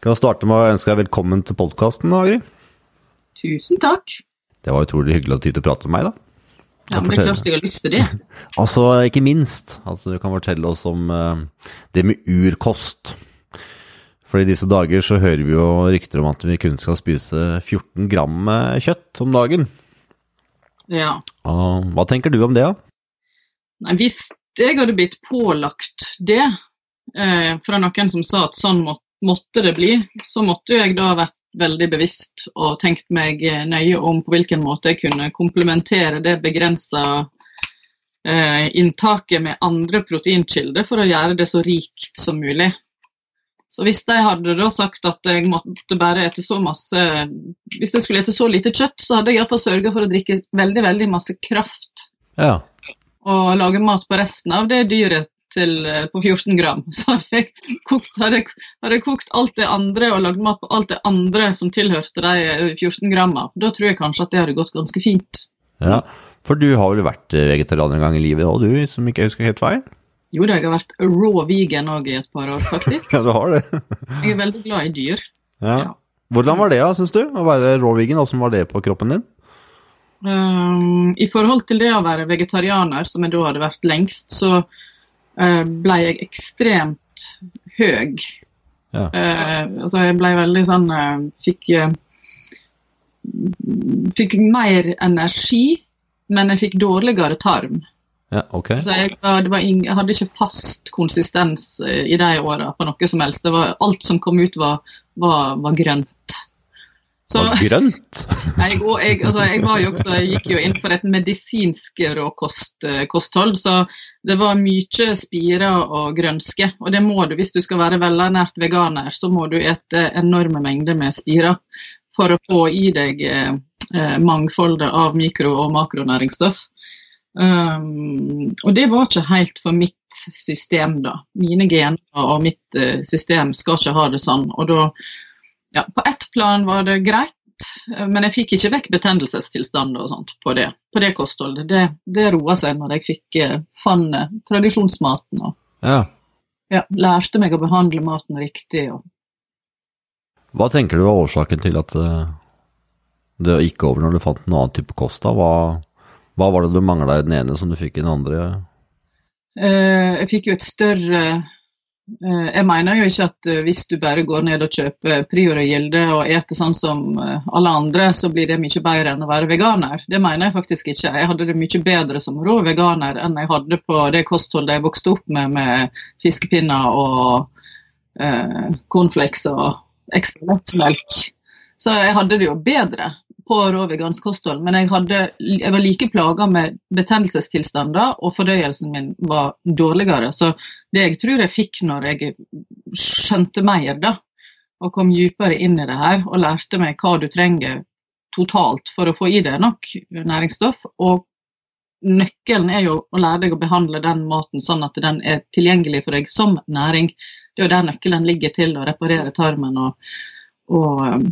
Kan jeg starte med å ønske deg velkommen til podkasten, Agri? Tusen takk. Det var utrolig hyggelig å ha tid til å prate med meg, da. Ja, men det er klart jeg har lyst til det. Altså, ikke minst. Altså, du kan fortelle oss om uh, det med urkost. For i disse dager så hører vi jo rykter om at vi kun skal spise 14 gram kjøtt om dagen. Ja. Uh, hva tenker du om det, da? Nei, hvis jeg hadde blitt pålagt det eh, fra noen som sa at sånn må, måtte det bli, så måtte jeg da vært veldig bevisst og tenkt meg eh, nøye om på hvilken måte jeg kunne komplementere det begrensa eh, inntaket med andre proteinkilder for å gjøre det så rikt som mulig. Så hvis de hadde da sagt at jeg måtte bare ete så masse Hvis jeg skulle ete så lite kjøtt, så hadde jeg iallfall sørga for å drikke veldig, veldig masse kraft. Ja. Og lage mat på resten av det dyret til, eh, på 14 gram. Så hadde jeg, kokt, hadde, hadde jeg kokt alt det andre og lagd mat på alt det andre som tilhørte de 14 gramma. Da tror jeg kanskje at det hadde gått ganske fint. ja. For du har vel vært vegetarianer en gang i livet òg, du, som ikke husker helt feil? Jo da, jeg har vært raw vegan òg i et par år, faktisk. Ja, du har det. Jeg er veldig glad i dyr. Ja. Ja. Hvordan var det, syns du? Å være raw vegan, åssen var det på kroppen din? Um, I forhold til det å være vegetarianer, som jeg da hadde vært lengst, så ble jeg ekstremt høy. Ja. Uh, altså jeg ble veldig sånn uh, Fikk Fikk mer energi, men jeg fikk dårligere tarm. Ja, okay. Så jeg, det var ing, jeg hadde ikke fast konsistens eh, i de åra på noe som helst. Det var, alt som kom ut, var, var, var grønt. Så og grønt? jeg, og jeg, altså, jeg, var jo også, jeg gikk jo inn for et medisinsk råkosthold, så det var mye spirer og grønske. Og det må du, hvis du skal være velernært veganer, så må du ete enorme mengder med spirer for å få i deg eh, eh, mangfoldet av mikro- og makronæringsstoff. Um, og det var ikke helt for mitt system, da. Mine gener og mitt eh, system skal ikke ha det sånn. Og da, ja, på ett plan var det greit, eh, men jeg fikk ikke vekk betennelsestilstander og sånt på det, på det kostholdet. Det, det roa seg når jeg fikk uh, fant tradisjonsmaten og Ja. ja, lærte meg å behandle maten riktig. Og, Hva tenker du var årsaken til at eh, det gikk over når du fant en annen type kost? da? Hva, hva var det du mangla i den ene som du fikk i den andre? Eh, jeg fikk jo et større eh, Jeg mener jo ikke at eh, hvis du bare går ned og kjøper Prior og Gilde og eter sånn som eh, alle andre, så blir det mye bedre enn å være veganer. Det mener jeg faktisk ikke. Jeg hadde det mye bedre som rå veganer enn jeg hadde på det kostholdet jeg vokste opp med, med fiskepinner og eh, cornflakes og ekstra lettmelk. Så jeg hadde det jo bedre på rå vegansk kosthold, men jeg, hadde, jeg var like plaga med betennelsestilstander, og fordøyelsen min var dårligere. Så det jeg tror jeg fikk når jeg skjønte mer, da, og kom dypere inn i det her, og lærte meg hva du trenger totalt for å få i deg nok næringsstoff, og nøkkelen er jo å lære deg å behandle den maten sånn at den er tilgjengelig for deg som næring. Det er jo der nøkkelen ligger til å reparere tarmen og, og,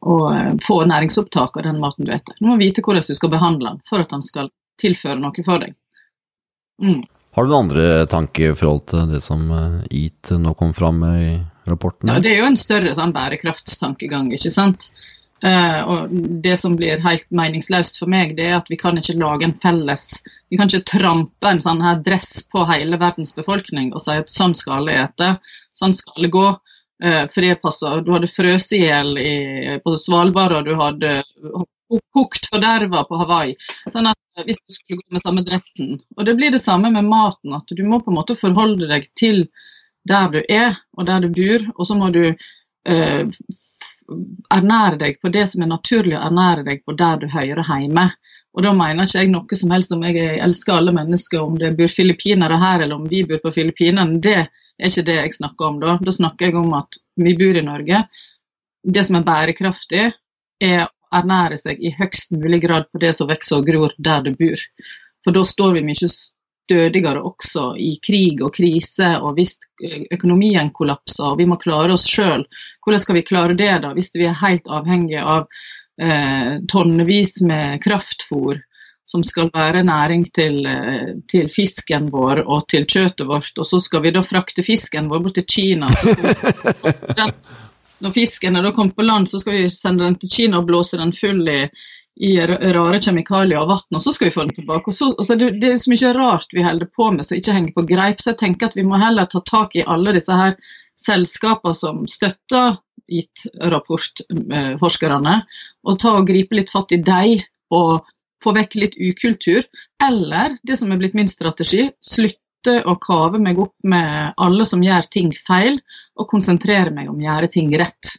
og få næringsopptak av den maten du spiser. Du må vite hvordan du skal behandle den for at den skal tilføre noe for deg. Mm. Har du noen andre tanker i forhold til det som eh, EAT nå kom fram med i rapporten? Ja, det er jo en større sånn bærekraftstankegang, ikke sant. Uh, og det som blir helt meningsløst for meg, det er at vi kan ikke lage en felles Vi kan ikke trampe en sånn her dress på hele verdens befolkning og si at sånn skal alle ete, sånn skal det gå. Eh, for. Du hadde frøst i hjel på Svalbard, og du hadde kokt forderva på Hawaii. Sånn at eh, hvis du skulle gå med samme dressen. Og det blir det samme med maten, at du må på en måte forholde deg til der du er og der du bor, og så må du eh, ernære deg på det som er naturlig å ernære deg på der du hører hjemme. Og da mener ikke jeg noe som helst om jeg elsker alle mennesker, om det bor filippinere her eller om vi bor på Filippinene. Det er ikke det jeg snakker om da. Da snakker jeg om at vi bor i Norge. Det som er bærekraftig, er å ernære seg i høyest mulig grad på det som vokser og gror der du bor. For da står vi mye stødigere også i krig og krise, og hvis økonomien kollapser og vi må klare oss sjøl, hvordan skal vi klare det da, hvis vi er helt avhengige av eh, tonnevis med kraftfôr som skal være næring til, eh, til fisken vår og til kjøttet vårt, og så skal vi da frakte fisken vår bort til Kina. Den når fisken er da kommet på land, så skal vi sende den til Kina og blåse den full i, i rare kjemikalier og vann, og så skal vi få den tilbake. Og så, altså det, det, er så mye rart vi holder på med som ikke henger på greip. Så jeg tenker at vi må heller ta tak i alle disse her selskapene som støtter gitt rapportforskerne, og ta og gripe litt fatt i dem og få vekk litt ukultur. Eller det som er blitt min strategi, slutte å kave meg opp med alle som gjør ting feil, og konsentrere meg om å gjøre ting rett.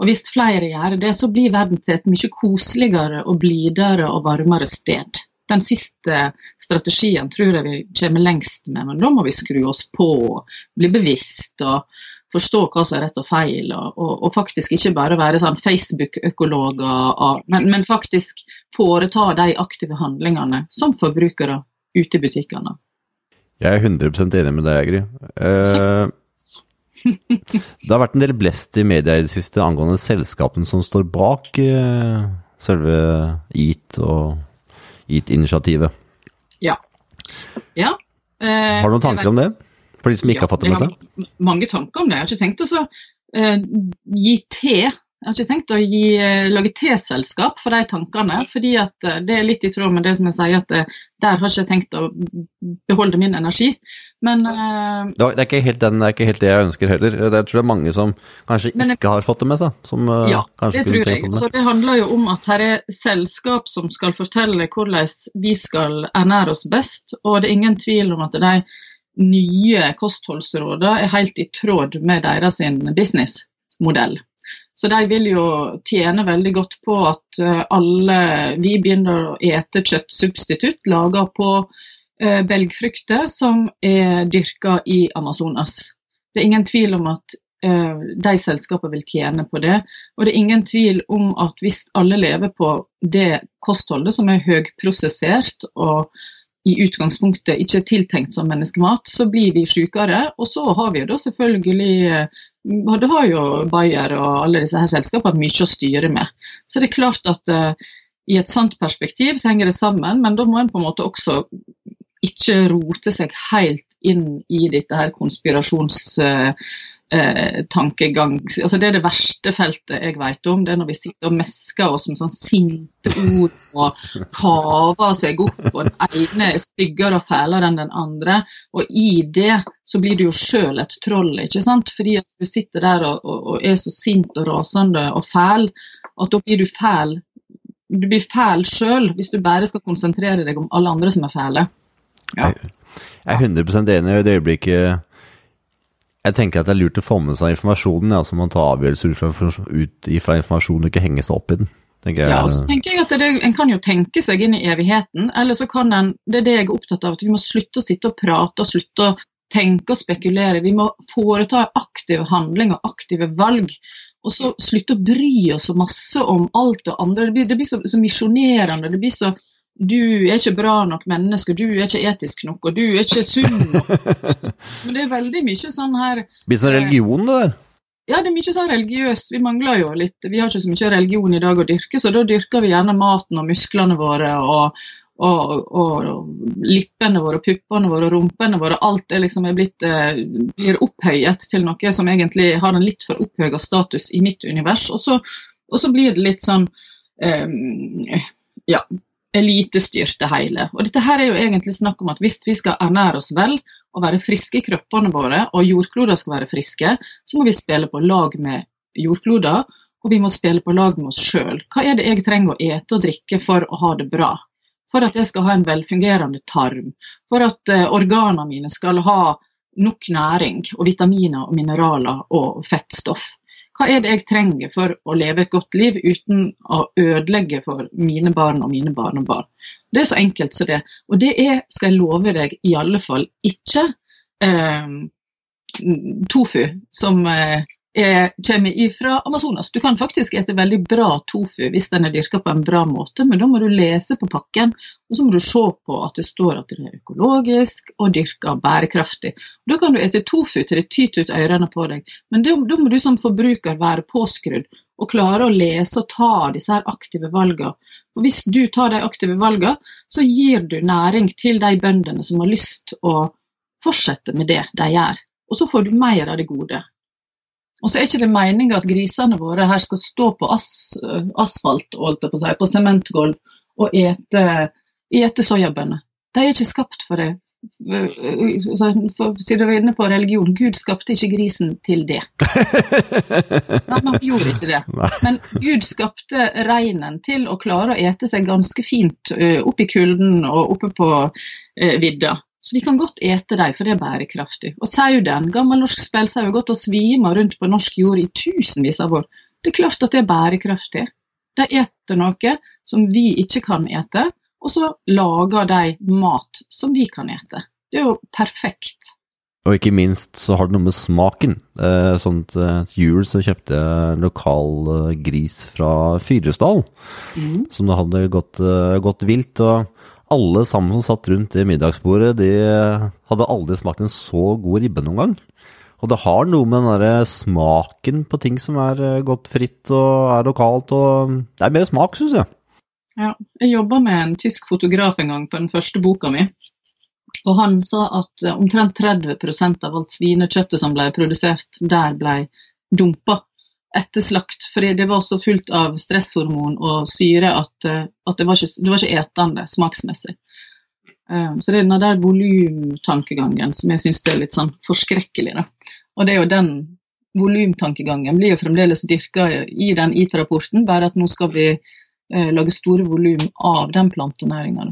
Og Hvis flere gjør det, så blir verden til et mye koseligere og blidere og varmere sted. Den siste strategien tror jeg vi kommer lengst med, men da må vi skru oss på og bli bevisst og forstå hva som er rett og feil, og, og, og faktisk ikke bare være sånn Facebook-økologer, men, men, faktisk foreta de aktive handlingene som forbrukere ute i butikkene. Jeg er 100 enig med deg, Gry. Eh, det har vært en del blest i media i det siste angående selskapene som står bak eh, selve EAT og EAT-initiativet. Ja. ja. Eh, har du noen tanker om det? For de som ikke ja, har fått det med seg? Jeg har mange tanker om det. Jeg har ikke tenkt å uh, gi te. Jeg har ikke tenkt å gi, uh, lage teselskap for de tankene, fordi at uh, det er litt i tråd med det som jeg sier, at der har ikke jeg tenkt å beholde min energi. Men det, er ikke helt den, det er ikke helt det jeg ønsker heller. Det tror jeg er mange som kanskje jeg, ikke har fått det med seg. Som, ja, det tror jeg. Det. Så det handler jo om at her er selskap som skal fortelle hvordan vi skal ernære oss best, og det er ingen tvil om at de nye kostholdsrådene er helt i tråd med deres businessmodell. Så de vil jo tjene veldig godt på at eh, alle vi begynner å ete kjøttsubstitutt laga på eh, belgfrukter som er dyrka i Amazonas. Det er ingen tvil om at eh, de selskapene vil tjene på det. Og det er ingen tvil om at hvis alle lever på det kostholdet som er høyprosessert og i utgangspunktet ikke er tiltenkt som menneskemat, så blir vi sykere. Og så har vi jo da selvfølgelig eh, Det har jo Bayer og alle disse her selskapene mye å styre med. Så det er klart at uh, i et sant perspektiv så henger det sammen, men da må en på en måte også ikke rote seg helt inn i dette her konspirasjons... Uh, eh, tankegang. Altså Det er det verste feltet jeg vet om. Det er når vi sitter og mesker oss med sånn sinte ord og kaver seg opp, og den ene er styggere og fælere enn den andre. Og i det så blir du jo sjøl et troll, ikke sant. Fordi at du sitter der og, og, og er så sint og rasende og fæl, at da blir du fæl. Du blir fæl sjøl hvis du bare skal konsentrere deg om alle andre som er fæle. Ja. Jeg er 100 enig i det øyeblikket jeg tenker at det er lurt å få med seg informasjonen, ja, så man tar avgjørelser ut fra, informasjonen og ikke henge seg opp i den. tenker Jeg, ja, og så tenker jeg at det, En kan jo tenke seg inn i evigheten, eller så kan en Det er det jeg er opptatt av, at vi må slutte å sitte og prate og slutte å tenke og spekulere. Vi må foreta aktive handlinger, aktive valg. Og så slutte å bry oss så masse om alt det andre. Det blir, det blir så, så misjonerende. Det blir så du er ikke bra nok menneske, du er ikke etisk nok, og du er ikke sunn nok. Men det er veldig mye sånn her Blir sånn religion, det der? Ja, det er mye sånn religiøst. Vi mangler jo litt Vi har ikke så mye religion i dag å dyrke, så da dyrker vi gjerne maten og musklene våre og, og, og lippene våre, puppene våre, rumpene våre. Alt er liksom er blitt, eh, blir opphøyet til noe som egentlig har en litt for opphøyet status i mitt univers. Og så, og så blir det litt sånn um, ja, elitestyrt det hele. Og dette her er jo egentlig snakk om at hvis vi skal ernære oss vel og være friske i kroppene våre, og jordkloder skal være friske, så må vi spille på lag med jordkloder, og vi må spille på lag med oss sjøl. Hva er det jeg trenger å ete og drikke for å ha det bra? For at jeg skal ha en velfungerende tarm, for at uh, organene mine skal ha nok næring og vitaminer og mineraler og fettstoff. Hva er det jeg trenger for å leve et godt liv uten å ødelegge for mine barn og mine barnebarn? Det er så enkelt som det. Og det er, skal jeg love deg, i alle fall ikke eh, tofu som eh, er, kommer ifra Amazonas. Du kan faktisk ete veldig bra tofu hvis den er dyrka på en bra måte, men da må du lese på pakken, og så må du se på at det står at det er økologisk og dyrka bærekraftig. Da kan du ete tofu til det tyter ut ørene på deg, men da må du som forbruker være påskrudd og klare å lese og ta disse her aktive valgene. Og Hvis du tar de aktive valgene, så gir du næring til de bøndene som har lyst å fortsette med det de gjør. Og så får du mer av det gode. Og så er ikke det meninga at grisene våre her skal stå på as, asfalt jeg på, seg, på sementgulv og ete, ete soyabønner. De er ikke skapt for det. Siden du var inne på religion, Gud skapte ikke grisen til det. Nei, Han gjorde ikke det. Men Gud skapte reinen til å klare å ete seg ganske fint oppe i kulden og oppe på vidda. Så vi kan godt ete dem, for det er bærekraftig. Og sauen, gammel norsk spelsau, har gått og svima rundt på norsk jord i tusenvis av år. Det er klart at det er bærekraftig. De eter noe som vi ikke kan ete, og så lager de mat som vi kan ete. Det er jo perfekt. Og ikke minst så har det noe med smaken. Eh, sånn til jul så kjøpte jeg lokal eh, gris fra Fyresdal, mm. som hadde gått, eh, gått vilt. og alle sammen som satt rundt det middagsbordet, de hadde aldri smakt en så god ribbe noen gang. Og det har noe med den der smaken på ting som er eh, godt fritt og er lokalt, og det er mer smak, syns jeg. Ja, jeg jobba med en tysk fotograf en gang på den første boka mi. Og han sa at eh, omtrent 30% av alt svinekjøttet som ble produsert der, ble dumpa etter slakt, fordi det var så fullt av stresshormon og syre at, eh, at det, var ikke, det var ikke etende smaksmessig. Um, så det er den der volumtankegangen som jeg syns er litt sånn forskrekkelig. Da. Og det er jo den volumtankegangen blir jo fremdeles dyrka i den IT-rapporten, bare at nå skal vi uh, lage store volum av den plantenæringa.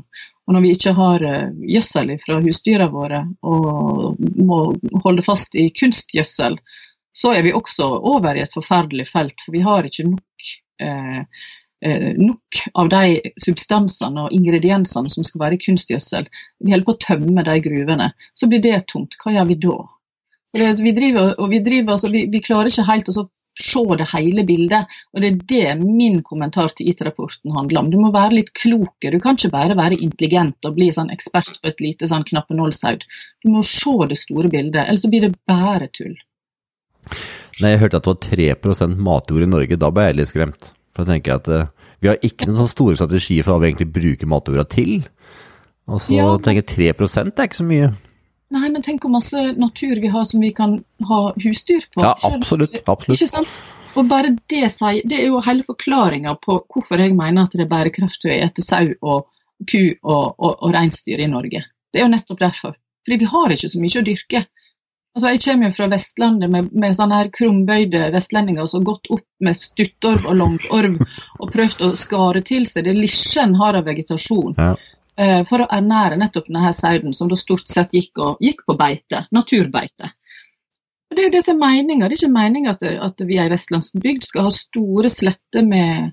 Og når vi ikke har gjødsel fra husdyra våre og må holde fast i kunstgjødsel, så er vi også over i et forferdelig felt, for vi har ikke nok, eh, eh, nok av de substansene og ingrediensene som skal være i kunstgjødsel. Vi holder på å tømme de gruvene. Så blir det tomt. Hva gjør vi da? Vi, driver, vi, driver, altså, vi, vi klarer ikke helt å se det hele bildet. Og det er det min kommentar til IT-rapporten handler om. Du må være litt kloke. Du kan ikke bare være intelligent og bli sånn ekspert på et lite sånn knappenålshaug. Du må se det store bildet, ellers blir det bare tull. Når jeg hørte at det var 3 matjord i Norge, da ble jeg litt skremt. For jeg tenker at uh, vi har ikke noen sånn store strategier for hva vi egentlig bruker matjorda til. Og så ja, tenker jeg 3 det er ikke så mye. Nei, men tenk hvor masse natur vi har som vi kan ha husdyr på. Ja, absolutt. absolutt. Ikke sant? Og bare det, det er jo hele forklaringa på hvorfor jeg mener at det er bærekraftig å ete sau og ku og, og, og reinsdyr i Norge. Det er jo nettopp derfor. Fordi vi har ikke så mye å dyrke. Altså, jeg kommer jo fra Vestlandet med, med sånne her krumbøyde vestlendinger som har gått opp med stuttorv og langorv og prøvd å skare til seg det lille en har av vegetasjon. Ja. Uh, for å ernære nettopp denne sauen, som da stort sett gikk, og, gikk på beite, naturbeite. Og Det er jo det som er meninga. Det er ikke meninga at, at, vi i vestlandsbygd skal ha store sletter med,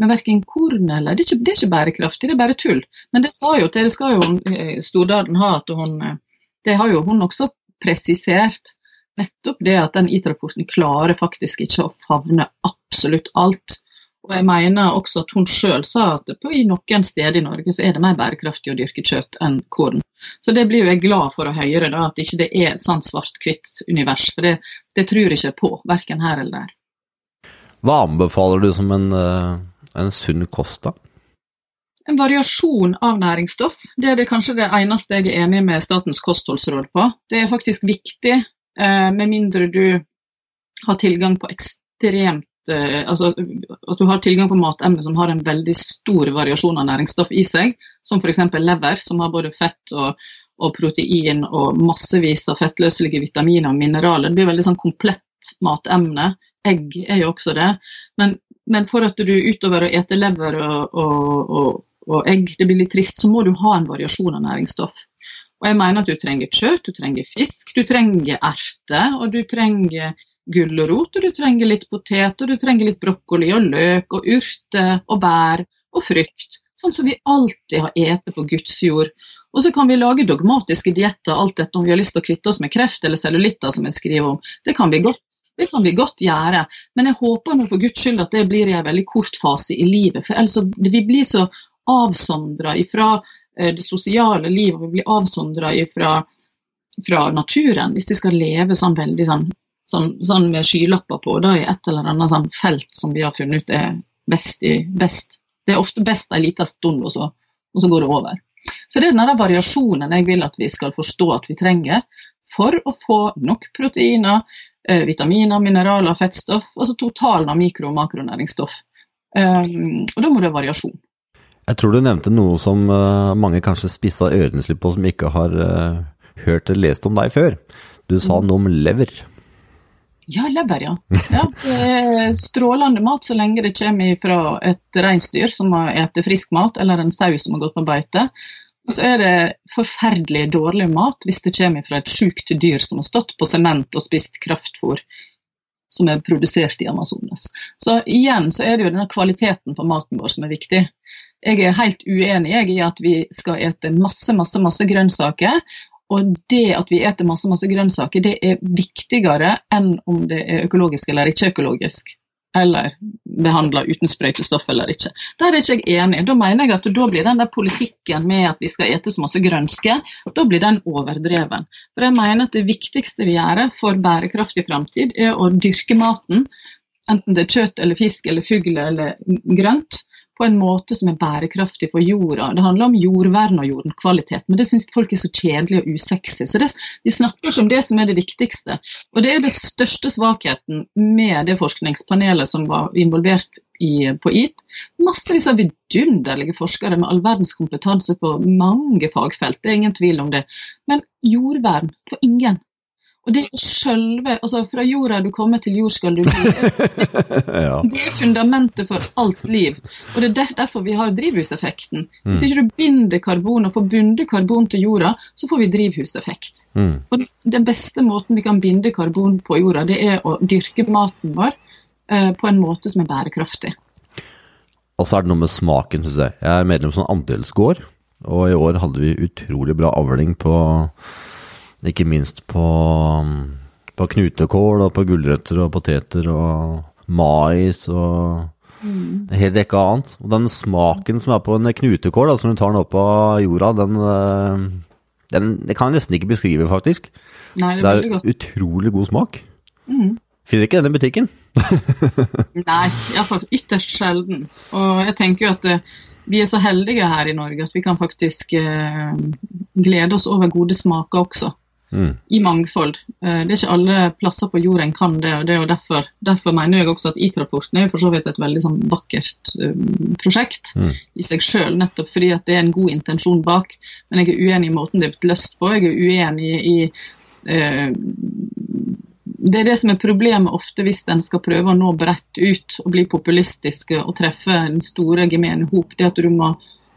med verken korn eller det er, ikke, det er, ikke, bærekraftig, det er bare tull. Men det sa jo til, det skal jo eh, Stordalen ha, at hun eh, Det har jo hun også presisert nettopp det at den IT-rapporten klarer faktisk ikke å favne absolutt alt. Og jeg mener også at hun sjøl sa at på noen steder i Norge så er det mer bærekraftig å dyrke kjøtt enn korn. Så det blir jo jeg glad for å høre, da, at ikke det er et sånt svart-hvitt univers. For det, det, tror jeg ikke på, verken her eller der. Hva anbefaler du som en, eh, en sunn kost, da? En variasjon av næringsstoff. Det er det kanskje det eneste jeg er enig med Statens kostholdsråd på. Det er faktisk viktig, eh, med mindre du har tilgang på ekstremt eh, Altså at du har tilgang på matemner som har en veldig stor variasjon av næringsstoff i seg, som f.eks. lever, som har både fett og, og, protein og massevis av fettløselige vitaminer og mineraler. Det blir veldig sånn komplett matemne. Egg er jo også det. Men, men for at du utover å ete lever og, og, og og egg, det blir litt trist, så må du ha en variasjon av næringsstoff. Og jeg mener at du trenger kjøtt, du trenger fisk, du trenger erter, og du trenger gulrot, og du trenger litt potet, og du trenger litt brokkoli og løk og urter og bær og frukt. Sånn som vi alltid har ete på Guds jord. Og så kan vi lage dogmatiske dietter alt dette om vi har lyst til å kvitte oss med kreft eller cellulitter, som jeg skriver om. Det kan vi godt det kan vi godt gjøre, men jeg håper nå for guds skyld at det blir i en veldig kort fase i livet. For ellers vi blir så avsondra ifra eh, det sosiale livet, vi blir avsondra ifra fra naturen hvis vi skal leve sånn veldig sånn, sånn, sånn med skylapper på, da i et eller annet sånn felt som vi har funnet ut er best i best. Det er ofte best en liten stund, og så, og så, går det over. Så det er denne variasjonen jeg vil at vi skal forstå at vi trenger for å få nok proteiner, eh, vitaminer, mineraler, fettstoff. Altså totalen av mikro- og makronæringsstoff. Um, og da må det være variasjon. Jeg tror du nevnte noe som uh, mange kanskje spissa ørene sine på, som ikke har uh, hørt eller lest om deg før. Du sa noe om lever. Ja, lever, ja. ja. Er strålende mat så lenge det kommer fra et reinsdyr som har spist frisk mat, eller en sau som har gått på beite. Og så er det forferdelig dårlig mat hvis det kommer fra et sjukt dyr som har stått på sement og spist kraftfôr som er produsert i Amazonas. Så igjen så er det jo denne kvaliteten på maten vår som er viktig. Jeg er helt uenig i at vi skal ete masse, masse, masse grønnsaker, og det at vi eter masse, masse grønnsaker, det er viktigere enn om det er økologisk eller ikke økologisk. Eller behandla uten sprøytestoff eller ikke. Der er ikke jeg enig. Da mener jeg at da blir den der politikken med at vi skal ete så masse grønske, da blir den overdreven. For jeg mener at det viktigste vi gjør for bærekraftig framtid, er å dyrke maten, enten det er kjøtt eller fisk eller fugl eller grønt, på en måte som er bærekraftig for jorda. Det handler om jordvern og jordkvalitet, men det syns folk er så kjedelig og usexy. Så det, vi snakker ikke om det som er det viktigste. Og det er den største svakheten med det forskningspanelet som var involvert i, på EAT. Massevis av vidunderlige forskere med all verdens kompetanse på mange fagfelt, det er ingen tvil om det. Men jordvern for ingen. Og det er sjølve Altså, fra jorda du kommer til jord skal du bli. ja. Det er fundamentet for alt liv. Og det er derfor vi har drivhuseffekten. Hvis Mm. ikke du binder karbon og får bundet karbon til jorda, så får vi drivhuseffekt. Mm. Og den beste måten vi kan binde karbon på jorda, det er å dyrke maten vår eh, på en måte som er bærekraftig. Og så er det noe med smaken, syns jeg. Jeg er medlem som andelsgård, og i år hadde vi utrolig bra avling på Ikke minst på, på knutekål og på gulrøtter og poteter og mais og en hel rekke annet. Og den smaken som er på en knutekål, altså når du tar den opp av jorda, den, eh, den Det kan jeg nesten ikke beskrive, faktisk. Nei, det Det er utrolig god smak. Mm. Finner ikke den i butikken. Nei, iallfall ytterst sjelden. Og jeg tenker jo at eh, vi er så heldige her i Norge at vi kan faktisk eh, glede oss over gode smaker også. Mm. I mangfold. Eh, det er ikke alle plasser på jorda en kan det. og det er jo derfor, derfor mener jeg også at IT-rapporten er jo for så vidt et veldig sånn vakkert eh, prosjekt Mm. i seg sjøl, nettopp fordi at det er en god intensjon bak. Men jeg er uenig i måten det er blitt løst på. Jeg er uenig i eh, det er det som er problemet ofte hvis en skal prøve å nå bredt ut og bli populistiske og treffe den store gemene hop. Det at du må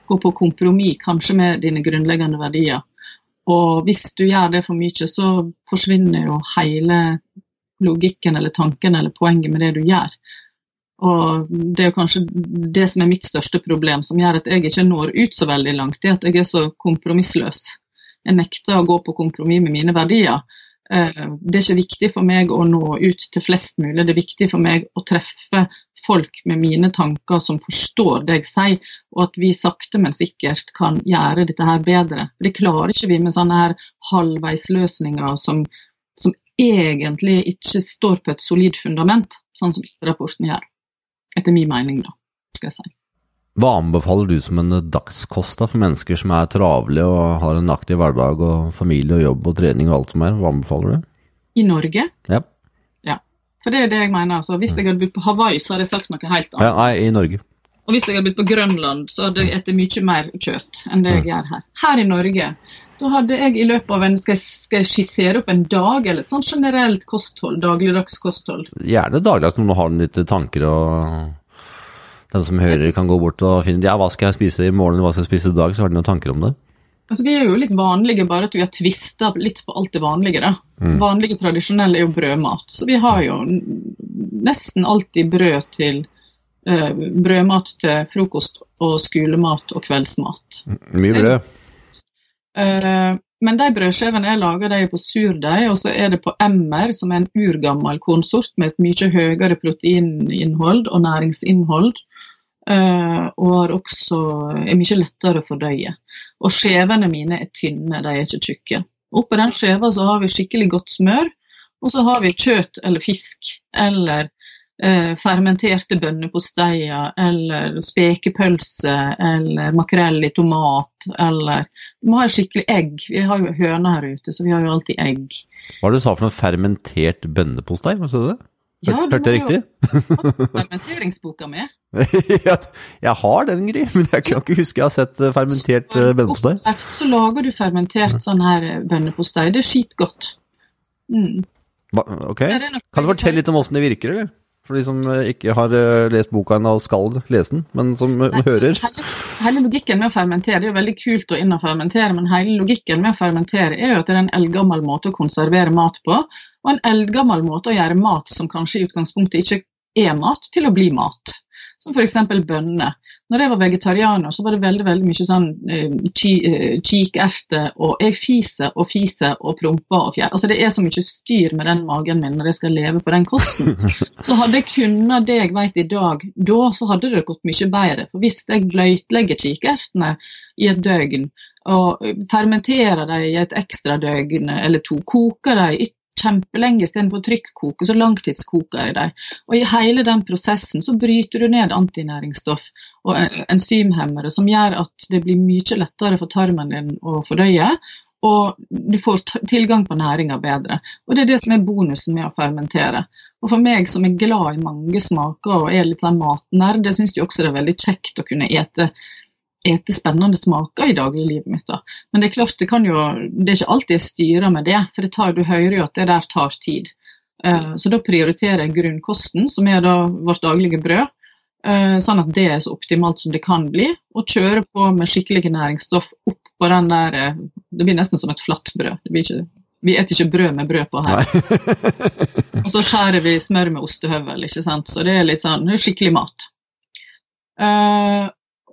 gå på kompromiss kanskje med dine grunnleggende verdier. Og hvis du gjør det for mye, så forsvinner jo hele logikken eller tanken eller poenget med det du gjør. Og det er kanskje det som er mitt største problem, som gjør at jeg ikke når ut så veldig langt, det er at jeg er så kompromissløs. Jeg nekter å gå på kompromiss med mine verdier. Eh, Det er ikke viktig for meg å nå ut til flest mulig, det er viktig for meg å treffe folk med mine tanker som forstår det jeg sier, og at vi sakte, men sikkert kan gjøre dette her bedre. For Det klarer ikke vi med sånne her halvveisløsninger som, som egentlig ikke står på et solid fundament, sånn som rapporten gjør. Etter min mening, da, skal jeg si. Hva anbefaler du som en dagskost da, for mennesker som er travle og har en aktiv hverdag og familie og jobb og trening og alt som er? Hva anbefaler du? I Norge, Ja, ja. for det er det jeg mener. Altså, hvis jeg hadde bodd på Hawaii, så hadde jeg sagt noe helt annet. ja nei, i Norge. Og hvis jeg hadde bodd på Grønland, så hadde jeg spist mye mer kjøtt enn det jeg gjør her. Her i Norge, da hadde jeg i løpet av en Skal jeg, skal jeg skissere opp en dag, eller et sånt generelt kosthold? Dagligdags kosthold? Gjerne dagligdags når du har litt tanker og den som hører kan gå bort og finne ja, hva skal jeg spise i morgen, hva skal jeg spise i dag, så har de noen tanker om det. Altså, vi er jo litt vanlige, bare at vi har tvista litt på alt det vanlige. da. Vanlige, tradisjonelle er jo brødmat. Så vi har jo nesten alltid brød til uh, brødmat til frokost og skolemat og kveldsmat. Mye brød. Uh, men de brødskjevene jeg lager, de er på surdeig, og så er det på emmer, som er en urgammel kornsort med et mye høyere proteininnhold og næringsinnhold. Eh, og har også, er mye lettere å fordøye. Og skjevene mine er tynne, de er ikke tjukke. Oppå den skjeva så har vi skikkelig godt smør, og så har vi kjøtt eller fisk eller eh, fermenterte bønneposteier eller spekepølse eller makrell i tomat eller Du må ha skikkelig egg. Vi har jo høner her ute, så vi har jo alltid egg. Hva er det du sa for noe fermentert bønnepostei? Hva sa du det? Ja, du Hørte jeg riktig? Fermenteringsboka mi. jeg har den, Gry, men jeg kan ikke huske jeg har sett eh, fermentert eh, bønnepostei. Så lager du fermentert sånn her eh, bønnepostei. Det er skitgodt. Mm. Ok, Kan du fortelle litt om åssen det virker, eller? For de som eh, ikke har eh, lest boka ennå og skal lese den, men som eh, Nei, hører. Hele, hele logikken med å fermentere, det er jo veldig kult å inn og fermentere, men hele logikken med å fermentere er jo at det er en eldgammel måte å konservere mat på, og en eldgammel måte å gjøre mat som kanskje i utgangspunktet ikke er mat, til å bli mat. Som f.eks. bønner. Når jeg var vegetarianer, så var det veldig veldig mye sånn eh, eh, og jeg fiser og fiser og promper og fjær. Altså det er så mye styr med den magen min når jeg skal leve på den kosten. Så hadde jeg kunnet det jeg vet i dag, da så hadde det gått mye bedre. For hvis jeg bløtlegger kikertene i et døgn, og fermenterer dem i et ekstra døgn eller to, koker dem i kjempelenge istedenfor å trykkoke, så langtidskoker jeg dem. Og i hele den prosessen så bryter du ned antinæringsstoff og en- enzymhemmere som gjør at det blir mye lettere for tarmen din å fordøye. Og du får tilgang på næringa bedre. Og det er det som er bonusen med å fermentere. Og for meg som er glad i mange smaker og er litt sånn matnerd, det syns jeg også det er veldig kjekt å kunne ete, ete spennende smaker i dagliglivet mitt. da. Men det er klart, det kan jo, det er ikke alltid jeg styrer med det, for det tar, du hører jo at det der tar tid. Eh, Så da prioriterer jeg grunnkosten, som er da vårt daglige brød, eh, sånn at det er så optimalt som det kan bli, og kjøre på med skikkelige næringsstoff opp på den der eh, Det blir nesten som et flatt brød. Det blir ikke, vi spiser ikke brød med brød på her. og så skjærer vi smør med ostehøvel, ikke sant. Så det er litt sånn det er skikkelig mat.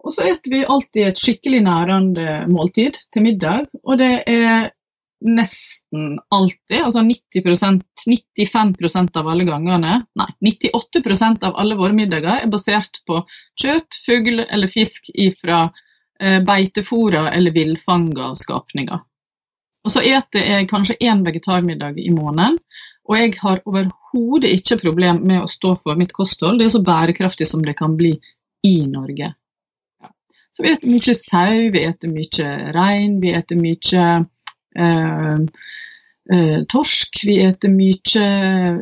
Og så spiser vi alltid et skikkelig nærende måltid til middag, og det er nesten alltid, altså 90% 95% av alle gangene, nei, 98% av alle våre middager er basert på kjøtt, fugl eller fisk ifra eh, beitefora eller villfanga skapninger. Og så eter jeg kanskje én vegetarmiddag i måneden, og jeg har overhodet ikke problem med å stå for mitt kosthold. Det er så bærekraftig som det kan bli i Norge. Så vi eter mye sau, vi eter mye rein, vi eter mye eh, eh, torsk, vi eter mye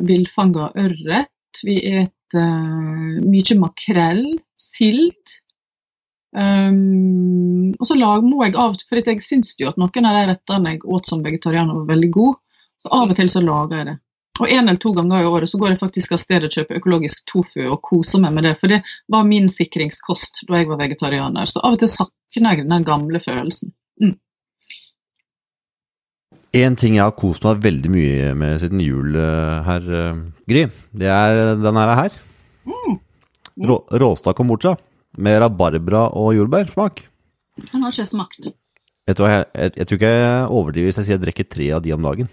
villfanga ørret, vi eter eh, mye makrell, sild. Um, og så lag, må jeg av for jeg syns jo at noen av de rettene jeg åt som vegetarianer var veldig gode, så av og til så lager jeg det. Og en eller to ganger i året så går jeg faktisk av stedet og kjøper økologisk tofu og koser meg med det, for det var min sikringskost da jeg var vegetarianer. Så av og til savner jeg den gamle følelsen. Mm. En ting jeg har kost meg veldig mye med siden jul eh, her, eh, Gry, det er denne her. Råstad Rå, råsta kombucha med rabarbra og jordbærsmak. Den har ikke smakt. Vet du hva, jeg, jeg, jeg tror ikke jeg overdriver hvis jeg sier jeg drikker tre av de om dagen.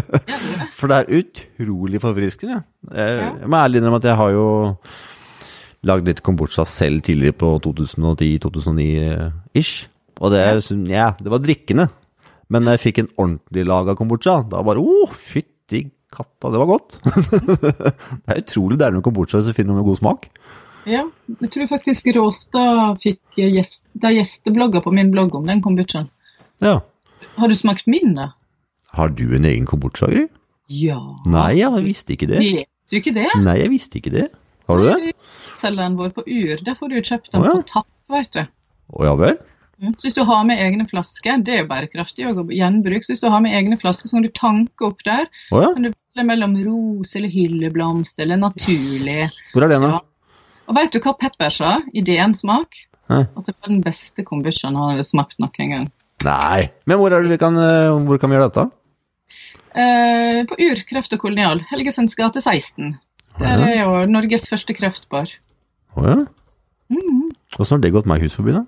For det er utrolig forfriskende. Jeg, jeg må ærlig innrømme at jeg har jo lagd litt kombucha selv tidligere på 2010-2009-ish. Og det, ja, det var drikkende. Men når jeg fikk en ordentlig laga kombucha, da bare Å, oh, fytti katta, det var godt! det er utrolig deilig med kombucha hvis du finner noe med god smak. Ja, jeg tror faktisk Råstad fikk gjest, det er gjesteblogger på min blogg om den kombuchaen. Ja. Har du smakt min, da? Har du en egen kombucha, Gry? Ja. Nei, jeg visste ikke det. Vet du ikke det? Nei, jeg visste ikke det. Har du det? Selgeren vår på Ur, der får du kjøpt den oh, ja. på tapp, vet du. Å ja vel? Mm. Så hvis du har med egne flasker, det er jo bærekraftig og gjenbruk, så hvis du har med egne flasker, så kan du tanke opp der. Oh, ja? Kan du velge mellom ros eller hylleblomst eller naturlig. Hvor er den, da? Ja. Og vet du hva Pepper sa i DN Smak? Hæ? At det var den beste kombuchaen han hadde smakt noen gang. Nei. Men hvor, det vi kan, eh, hvor kan vi gjøre dette? Eh, på Ur kreft og kolonial, Helgesens gate 16. Der er jo Norges første kreftbar. Å ja? Mhm. Åssen har det gått meg hus forbi, da?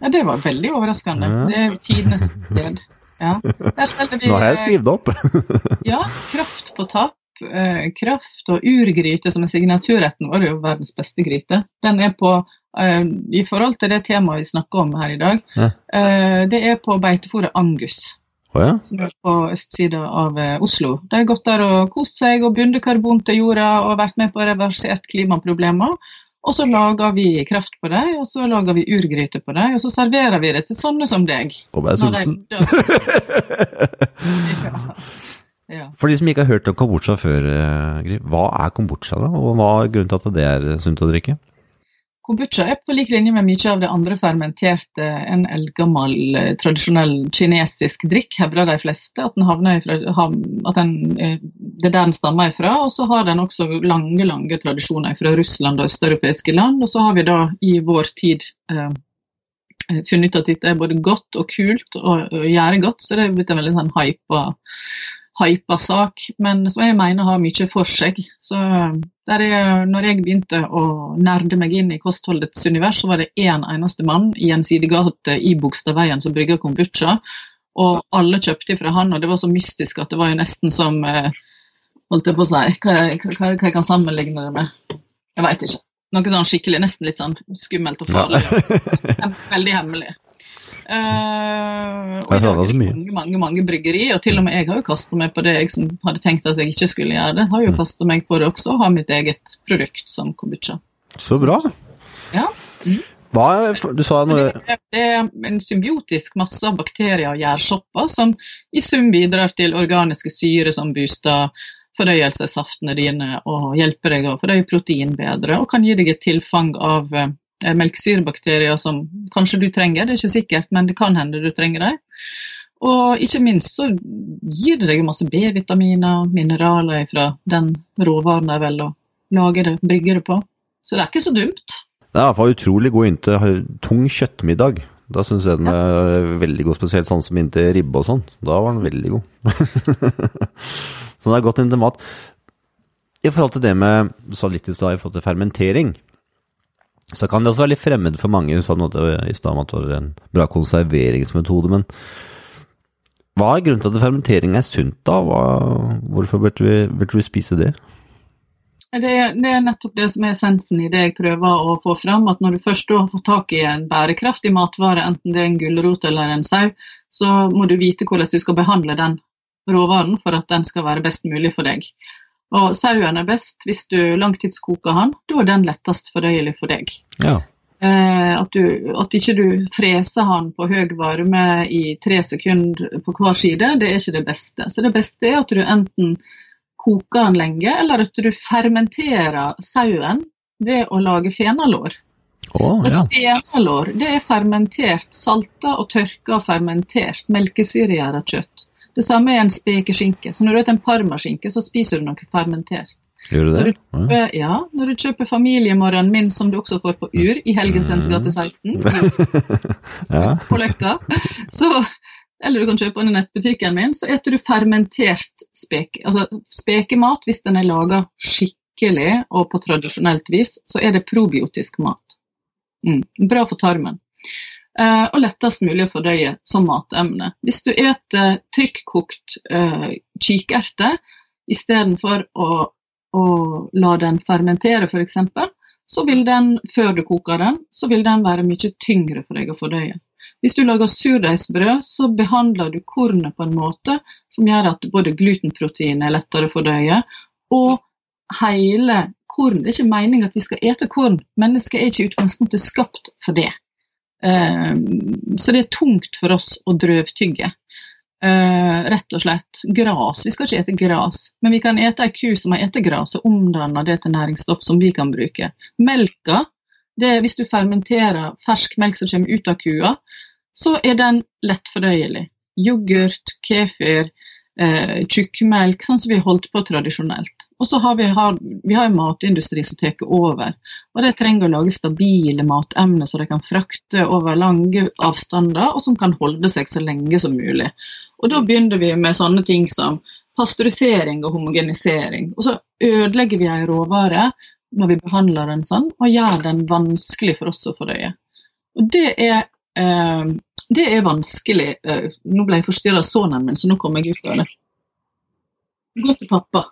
Ja, det var veldig overraskende. Ja. Det er jo tidenes sted. Ja. Nå har jeg skrevet opp. Ja, kraft på tapp. Eh, kraft og urgryte, som er signaturretten vår, er jo verdens beste gryte. Den er på, eh, I forhold til det temaet vi snakker om her i dag, Ja. eh, det er på beitefôret Angus. Oh, ja? som er på østsida av Oslo. De har gått der og kost seg og bundet karbon til jorda og vært med på reversert klimaproblemer. Og så lager vi kraft på dem, og så lager vi urgryte på dem, og så serverer vi det til sånne som deg. Og jeg Når sulten. ja. For de som ikke har hørt om kombucha før, eh, hva er kombucha da? Og hva er grunnen til at det er sunt å drikke? Kombucha er på lik linje med mye av det andre fermenterte, en eldgammel, eh, tradisjonell kinesisk drikk, hevder de fleste. At, den havner ifra, at den, eh, det er der den stammer ifra. Og så har den også lange lange tradisjoner fra Russland og østeuropeiske land. Og så har vi da i vår tid eh, funnet ut at dette er både godt og kult og, å gjøre godt, så det er blitt en veldig sånn hypa hypa sak, men som jeg mener har mye for seg. Så der er, når jeg begynte å nerde meg inn i kostholdets univers, så var det én eneste mann i en sidegate i Bogstadveien som brygga kombucha, og alle kjøpte fra han, og det var så mystisk at det var jo nesten som eh, Holdt jeg på å si, hva, hva, hva jeg kan sammenligne det med? Jeg veit ikke. Noe sånn skikkelig, nesten litt sånn skummelt og farlig. Ja. Veldig hemmelig. Eh, og Det i dag er det mange, mange, mange bryggeri, og til og med jeg har jo kasta meg på det jeg som hadde tenkt at jeg ikke skulle gjøre det. Har jo kasta meg på det også, og har mitt eget produkt som kombucha. Så bra. Ja. Hva er, du sa noe Det er en symbiotisk masse av bakterier og gjærsopper som i sum bidrar til organiske syre som booster fordøyelsessaftene dine og hjelper deg å fordøye protein bedre, og kan gi deg et tilfang av eh, melkesyrebakterier som kanskje du trenger, det er ikke sikkert, men det kan hende du trenger dem. Og ikke minst så gir det deg masse B-vitaminer, og mineraler fra den råvaren de velger å lage det, brygge det på. Så det er ikke så dumt. Det er i hvert fall utrolig god inntil tung kjøttmiddag. Da syns jeg den er veldig god, spesielt sånn som inntil ribbe og sånn. Da var den veldig god. så den er godt inntil mat. I forhold til det med, du sa litt i stad, i forhold til fermentering, så kan det også være litt fremmed for mange. Hun sa noe i stad om at det var en bra konserveringsmetode, men hva er grunnen til at fermentering er sunt, da? Hva, hvorfor burde vi, burde vi spise det? Det er, det er nettopp det som er essensen i det jeg prøver å få fram. At når du først har fått tak i en bærekraftig matvare, enten det er en gulrot eller en sau, så må du vite hvordan du skal behandle den råvaren for at den skal være best mulig for deg. Og sauen er best hvis du langtidskoker han, da er den lettest fordøyelig for deg. Ja. Eh, at, du, at ikke du freser han på høy varme i tre sekunder på hver side, det er ikke det beste. Så det beste er at du enten koker den lenge, eller at du fermenterer sauen ved å lage fenalår. Oh, Så ja. fenalår det er fermentert, salta og tørka fermentert melkesyregjæra kjøtt. Det samme er en spekeskinke. Så når du spiser en parmaskinke, så spiser du noe fermentert. Gjør du det? Når du, Ja. kjøper, ja, når du kjøper familiemorgenen min, som du også får på Ur, i Helgensens gate 16, Ja. på Løkka, så, eller du kan kjøpe den i nettbutikken min, så eter du fermentert speke. Altså spekemat, hvis den er laga skikkelig og på tradisjonelt vis, så er det probiotisk mat. Mm, bra for tarmen. Eh, og lettest mulig å fordøye som matemne. Hvis du eter trykkokt eh, kikerte istedenfor å, å la den fermentere, f.eks., så vil den, før du koker den, så vil den være mye tyngre for deg å fordøye. Hvis du lager surdeigsbrød, så behandler du kornet på en måte som gjør at både glutenprotein er lettere å fordøye, og hele korn Det er ikke meningen at vi skal ete korn. Mennesket er ikke i utgangspunktet skapt for det. Eh, så det er tungt for oss å drøvtygge. Eh, rett og slett. Gras. Vi skal ikke ete gras, men vi kan ete ei ku som har ete gras, og omdanne det til næringsstoff som vi kan bruke. Melka, hvis du fermenterer fersk melk som kommer ut av kua, så er den lettfordøyelig. Yoghurt, kefir, eh, tjukkmelk, sånn som vi holdt på tradisjonelt. Og så har vi, har, vi har en matindustri som tar over, og de trenger å lage stabile matemner så de kan frakte over lange avstander, og som kan holde seg så lenge som mulig. Og da begynner vi med sånne ting som pasteurisering og homogenisering. Og så ødelegger vi ei råvare når vi behandler den sånn, og gjør den vanskelig for oss å fordøye. Og det er, eh, det er vanskelig. Eh, nå ble jeg forstyrra av sønnen min, så nå kommer jeg ut av det. Gå til pappa.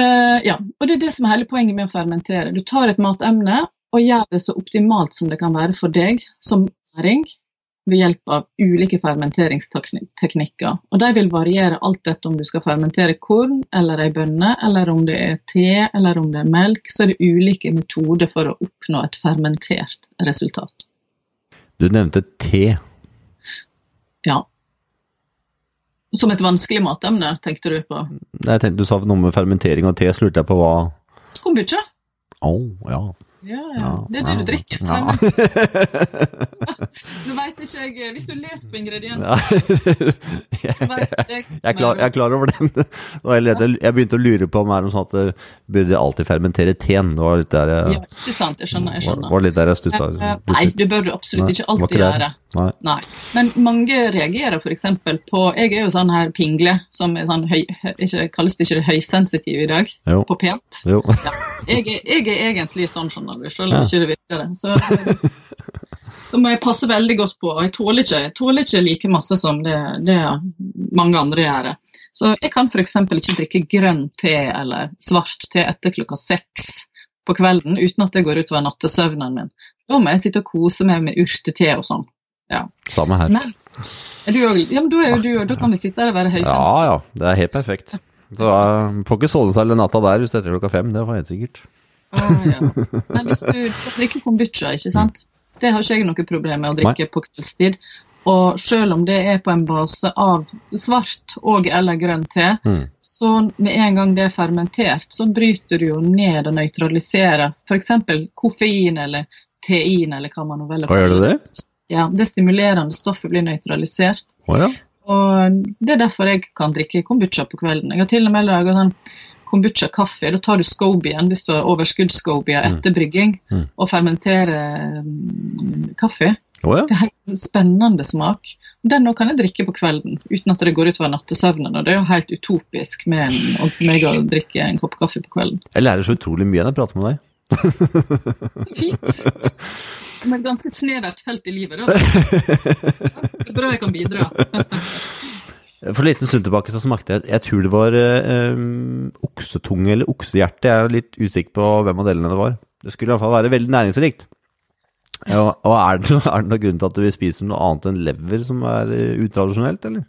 Eh, ja, og det er det som er hele poenget med å fermentere. Du tar et matemne og gjør det så optimalt som det kan være for deg som næring, ved hjelp av ulike fermenteringsteknikker. Og De vil variere alt etter om du skal fermentere korn eller ei bønne, eller om det er te eller om det er melk. Så er det ulike metoder for å oppnå et fermentert resultat. Du nevnte te. Ja. Som et vanskelig matemne, tenkte du på? Jeg tenkte Du sa noe med fermentering og te, så lurte jeg på hva Kombucha? Å, oh, ja. Ja, ja. Det er det du drikker. Ja. Nå vet ikke jeg Hvis du leser på Ja. ingrediensene, jeg Jeg klar, jeg er klar over den. Jeg begynte å lure på om det er sånn at det burde alltid fermentere teen. Det var litt der jeg, Ja, ikke sant. Jeg skjønner. jeg skjønner. var litt der jeg stussa. Eh, Nei, det bør du absolutt ikke alltid ikke gjøre. Nei. Nei. Men mange reagerer f.eks. på Jeg er jo sånn her pingle, som er sånn høy, ikke, Kalles det ikke høysensitiv i dag? Jo. På pent? Jo. Jeg er, jeg er egentlig sånn, skjønner du, selv om Ja. ikke det virker det. Så, så må jeg passe veldig godt på. og Jeg tåler ikke, jeg tåler ikke like masse som det, det mange andre gjør. Så jeg kan f.eks. ikke drikke grønn te eller svart te etter klokka seks på kvelden uten at det går utover nattesøvnen min. Da må jeg sitte og kose meg med urtete og sånn. Ja. Samme her. Men, du også, ja, men da er jo du da kan vi sitte her og være høysensitive. Ja ja, det er helt perfekt. Så uh, Får ikke sove seg hele natta der hvis det er klokka fem, det var helt sikkert. Ah, ja. Men hvis du drikker kombucha, ikke sant? Det har ikke jeg noe problem med å drikke på kveldstid. Og selv om det er på en base av svart og eller grønn te, Mm. så med en gang det er fermentert, så bryter du jo ned og nøytraliserer f.eks. koffein eller tein, eller hva man nå velger. Gjør du det det? Ja, det stimulerende stoffet blir nøytralisert. Oh, ja. Og det er derfor jeg kan drikke kombucha på kvelden. Jeg har til og med laga sånn kombucha-kaffe. Da tar du scobien hvis du har overskuddscobia etter brygging, Mm. og fermenterer mm, kaffe. Oh, ja. Det er helt spennende smak. Den nå kan jeg drikke på kvelden uten at det går utover nattesøvnen. Og det er jo helt utopisk med en, og meg å drikke en kopp kaffe på kvelden. Jeg lærer så utrolig mye når jeg prater med deg. Så fint. Som et ganske snevert felt i livet, da. Det er Bra jeg kan bidra. For en liten stund tilbake så smakte jeg Jeg tror det var eh, oksetunge eller oksehjerte. Jeg er litt usikker på hvem av delene det var. Det skulle i hvert fall være veldig næringsrikt. Ja, og er det, er det noen grunn til at vi spiser noe annet enn lever som er eh, utradisjonelt, eller?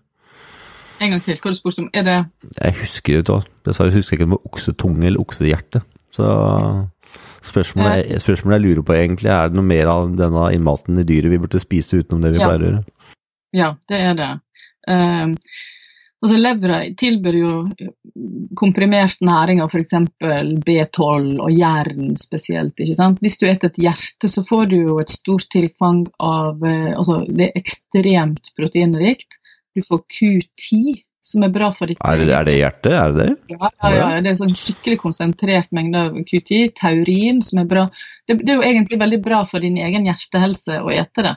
En gang til, hva du spurt om? Er det Jeg husker det, dessverre husker jeg ikke om det var oksetunge eller oksehjerte. Så spørsmålet, spørsmålet jeg lurer på egentlig, er det noe mer av denne innmaten i dyret vi burde spise utenom det vi Ja. pleier å gjøre? Ja, det er det. Altså Levra tilbyr jo komprimert næring av f.eks. B12 og jern spesielt. ikke sant? Hvis du spiser et hjerte, så får du jo et stort tilfang av eh, altså Det er ekstremt proteinrikt. Du får Q10, som er bra for ditt Er det, er det hjertet? Er det det? Ja, ja, ja, det er sånn skikkelig konsentrert mengde av Q10. Taurin, som er bra. Det, det er jo egentlig veldig bra for din egen hjertehelse å ete det.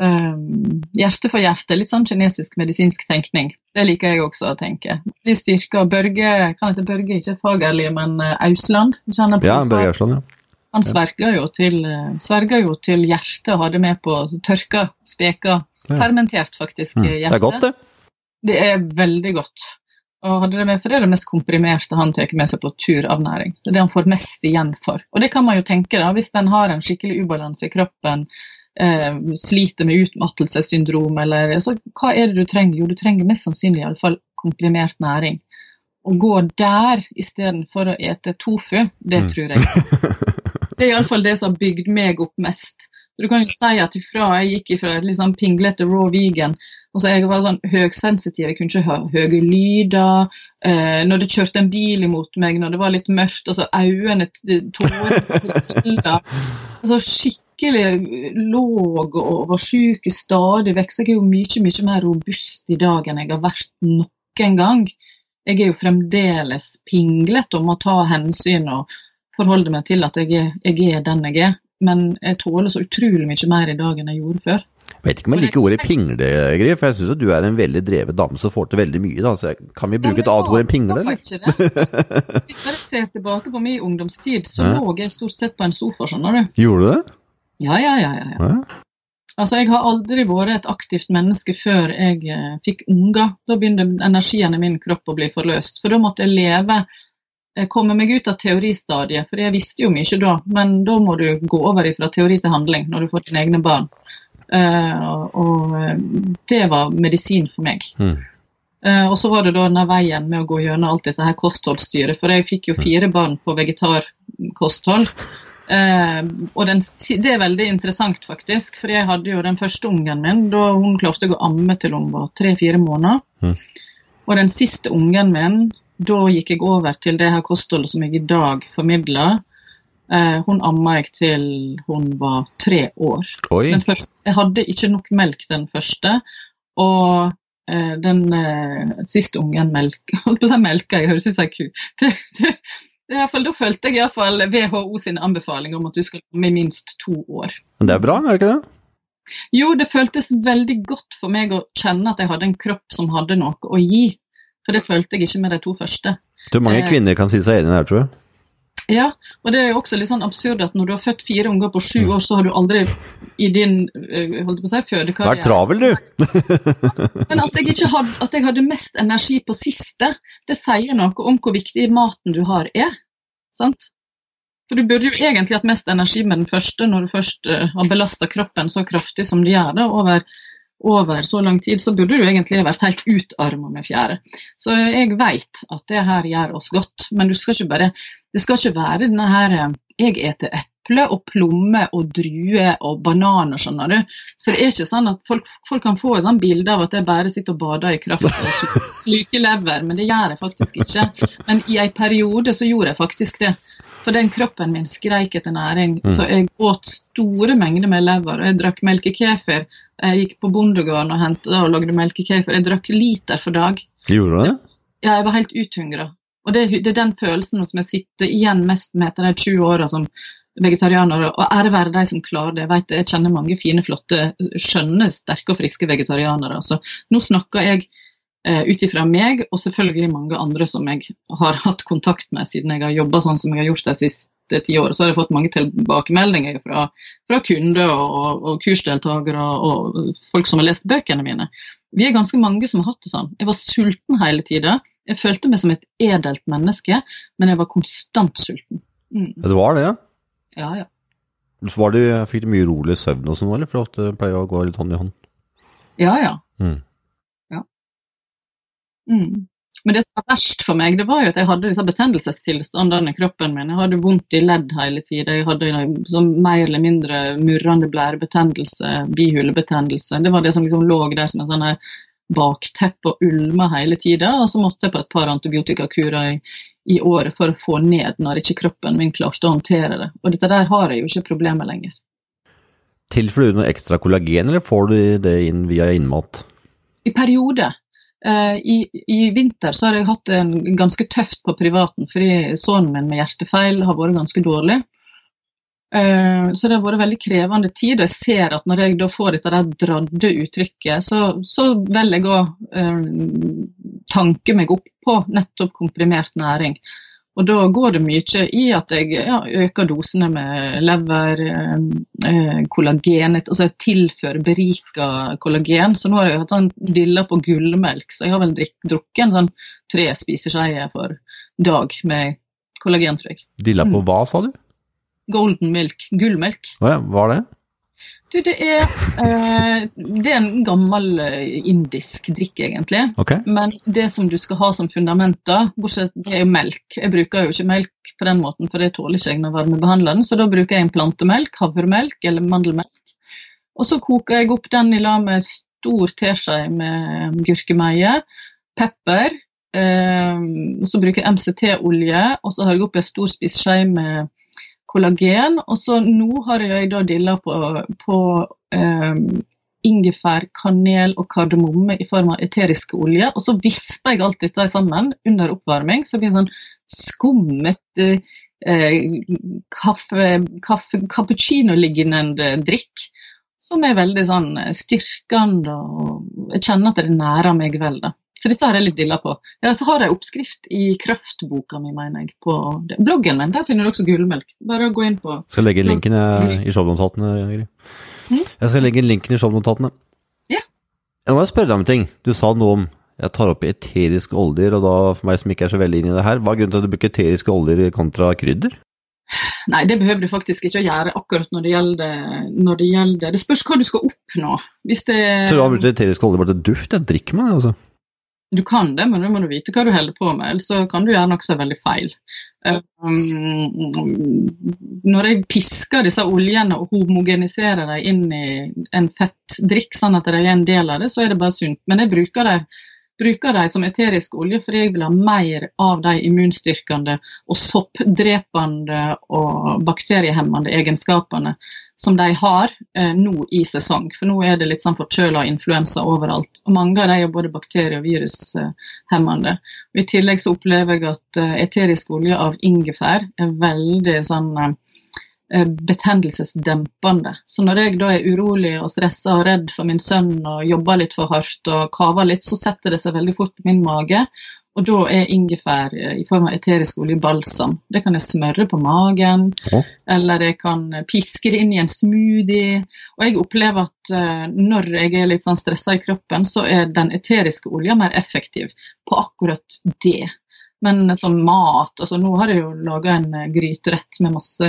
Um, hjerte for hjerte, litt sånn kinesisk medisinsk tenkning. Det liker jeg også å tenke. Vi styrker Børge, kan hete Børge, ikke Fagerli, men uh, Ausland. Kjenner på Ja, Børge Ausland, ja. han sverger jo, til, uh, sverger jo til hjertet det med på tørka, speka, Ja. fermentert faktisk Mm. hjerte. Det er godt, det. Det er veldig godt. Og hadde det med, for det er det mest komprimerte han tar med seg på tur av næring. Det er det han får mest igjen for. Og det kan man jo tenke, da, hvis en har en skikkelig ubalanse i kroppen, eh, sliter med utmattelsessyndrom, eller så hva er det du trenger? Jo, du trenger mest sannsynlig i alle fall komprimert næring. Å gå der istedenfor å ete tofu, det Mm. tror jeg. Det er iallfall det som har bygd meg opp mest. Du kan jo si at ifra jeg gikk ifra et sånn pinglete raw vegan og så Jeg var sånn høgsensitiv, jeg kunne ikke høre høye lyder. Eh, når det kjørte en bil imot meg, når det var litt mørkt, og så øynene tårer altså, Skikkelig låg og var syk stadig vekk. Så jeg er jo mye, mye mer robust i dag enn jeg har vært noen gang. Jeg er jo fremdeles pinglete og må ta hensyn og forholde meg til at jeg er, jeg er den jeg er. Men jeg tåler så utrolig mye mer i dag enn jeg gjorde før. Jeg vet ikke om jeg liker ordet pingle, Gry, for jeg syns du er en veldig drevet dame som får til veldig mye. da, så Kan vi bruke et annet ord enn pingle, eller? Når jeg ser tilbake på min ungdomstid, så lå jeg stort sett på en sofa, skjønner du. Gjorde du det? Ja, ja, ja. ja, ja. Altså, Jeg har aldri vært et aktivt menneske før jeg eh, fikk unger. Da begynte energien i min kropp å bli forløst. For da måtte jeg leve, eh, komme meg ut av teoristadiet, for jeg visste jo mye da. Men da må du gå over fra teori til handling når du får dine egne barn. Eh, og, og eh, det var medisin for meg. Mm. Eh, og så var det da denne veien med å gå gjennom alt dette her kostholdsstyret, for jeg fikk jo fire barn på vegetarkosthold. Eh, og den, det er veldig interessant, faktisk, for jeg hadde jo den første ungen min da hun klarte å gå amme til hun var tre-fire måneder. Mm. Og den siste ungen min, da gikk jeg over til det her kostholdet som jeg i dag formidler. Eh, hun amma jeg til hun var tre år. Første, jeg hadde ikke nok melk den første, og eh, den eh, siste ungen melk, holdt på å si melka, jeg høres ut som ei ku. I hvert fall, da følte jeg iallfall WHO sin anbefaling om at du skal komme i minst to år. Men det er bra, er det ikke det? Jo, det føltes veldig godt for meg å kjenne at jeg hadde en kropp som hadde noe å gi. For det følte jeg ikke med de to første. Jeg tror mange Eh. kvinner kan si seg enig i det tror jeg. Ja, og det er jo også litt sånn absurd at når du har født fire unger på sju år, så har du aldri i din eh, holdt på å si, fødekarriere travel, du. Men at jeg hadde, at jeg hadde mest energi på siste, det sier noe om hvor viktig maten du har er. Sant? For du burde jo egentlig hatt mest energi med den første når du først eh, har belasta kroppen så kraftig som du gjør det over, over så lang tid, så burde du egentlig vært helt utarma med fjære. Så jeg veit at det her gjør oss godt, men du skal bare, det skal ikke være denne her eh, Jeg eter eple og plomme og druer og bananer, skjønner du. Så det er ikke sånn at folk, folk kan få et sånt bilde av at jeg bare sitter og bader i kraft og sl- sluker lever, men det gjør jeg faktisk ikke. Men i en periode så gjorde jeg faktisk det. For den kroppen min skreik etter næring. Så jeg åt store mengder med lever, og jeg drakk melkekefir. Jeg gikk på bondegården og hentet og lagde melkekaker. Jeg drakk liter for dag. Gjorde du det? Ja, jeg var helt uthungra. Og det, det er den følelsen som jeg sitter igjen mest med etter de 20 åra som vegetarianer. Og ære være de som klarer det. Jeg, vet, jeg kjenner mange fine, flotte, skjønne, sterke og friske vegetarianere. Så nå snakker jeg eh, ut ifra meg, og selvfølgelig mange andre som jeg har hatt kontakt med siden jeg har jobba sånn som jeg har gjort de siste årene. Så har jeg fått mange tilbakemeldinger fra, fra kunder og, og, kursdeltakere og folk som har lest bøkene mine. Vi er ganske mange som har hatt det sånn. Jeg var sulten hele tida. Jeg følte meg som et edelt menneske, men jeg var konstant sulten. Mm. Ja, Det var det, ja. Ja, ja. Så var det, fikk du mye rolig søvn og sånn, eller? For det pleier å gå litt hånd i hånd. Ja, ja. Mm. Mm. Men det som var verst for meg, det var jo at jeg hadde disse betennelsestilstandene i kroppen min. Jeg hadde vondt i ledd hele tida. Jeg hadde sånn mer eller mindre murrende blærebetennelse, bihulebetennelse. Det var det som liksom lå der som en sånn bakteppe og ulma hele tida. Og så måtte jeg på et par antibiotikakurer i, i året for å få ned når ikke kroppen min klarte å håndtere det. Og dette der har jeg jo ikke problemer lenger. Tilfører du noe ekstra kollagen, eller får du det inn via innmat? I perioder. Eh, i, I vinter så har jeg hatt det ganske tøft på privaten, fordi sønnen min med hjertefeil har vært ganske dårlig. Eh, så det har vært veldig krevende tid, og jeg ser at når jeg da får dette der dradde uttrykket, så, så velger jeg å eh, tanke meg opp på nettopp komprimert næring. Og da går det mye i at jeg ja, øker dosene med lever, eh, eh, kollagen, altså jeg tilfører berika kollagen. Så nå har jeg hatt sånn dilla på gullmelk, så jeg har vel drukket en sånn tre spiseskjeer for dag med kollagen, tror jeg. Dilla på Mm. hva, sa du? Golden milk, gullmelk. Hva hva er det? Du, det er, eh, det er en gammel eh, indisk drikk, egentlig. Okay. Men det som du skal ha som fundament, da, bortsett det er melk. Jeg bruker jo ikke melk på den måten, for det tåler ikke jeg når varmebehandler den. Så da bruker jeg en plantemelk, havremelk eller mandelmelk. Og så koker jeg opp den i lag med stor teskje med gurkemeie, pepper. Eh, så bruker jeg MCT-olje, og så har jeg oppi en stor spiseskje med kollagen. Og så nå har jeg da dilla på, på um, ingefær, kanel og kardemomme i form av eteriske olje. Og så visper jeg alt dette sammen under oppvarming, så det blir sånn skummet eh, kaffe, kaffe, cappuccino-lignende drikk. Som er veldig sånn styrkende, og jeg kjenner at det nærer meg vel. da. Så dette har jeg litt dilla på. Ja, så har jeg oppskrift i kraftboka mi, mener jeg. På det. bloggen min. Der finner du også gullmelk. Bare gå inn på Skal legge linken eh, i shownotatene, Ingrid. Mm. Jeg skal legge linken i shownotatene. Ja. Jeg må spørre deg om en ting. Du sa noe om jeg tar opp eteriske oljer, og da for meg som ikke er så veldig inn i det her, hva er grunnen til at du bruker eteriske oljer kontra krydder? Nei, det behøver du faktisk ikke å gjøre akkurat når det gjelder når det, gjelder. det spørs hva du skal oppnå. Hvis det Tror du har brukt eteriske oljer bare til duft. Jeg drikker meg det, altså. Du kan det, men da må du vite hva du holder på med, ellers så kan du gjøre er veldig feil. Um, når jeg pisker disse oljene og homogeniserer dem inn i en fettdrikk, sånn at de er en del av det, så er det bare sunt. Men jeg bruker dem bruker de som eterisk olje fordi jeg vil ha mer av de immunstyrkende og soppdrepende og bakteriehemmende egenskapene som de har eh, nå i sesong. For nå er det litt sånn forkjøla influensa overalt. Og mange av de er både bakterie- og virushemmende. Og I tillegg så opplever jeg at eh, eterisk olje av ingefær er veldig sånn eh, betennelsesdempende. Så når jeg da er urolig og stressa og redd for min sønn og jobber litt for hardt og kaver litt, så setter det seg veldig fort på min mage. Og da er ingefær eh, i form av eterisk olje balsam. Det kan jeg smøre på magen, ja. eller jeg kan piske det inn i en smoothie. Og jeg opplever at uh, når jeg er litt sånn stressa i kroppen, så er den eteriske olja mer effektiv på akkurat det. Men som mat altså Nå har jeg jo laga en gryterett med masse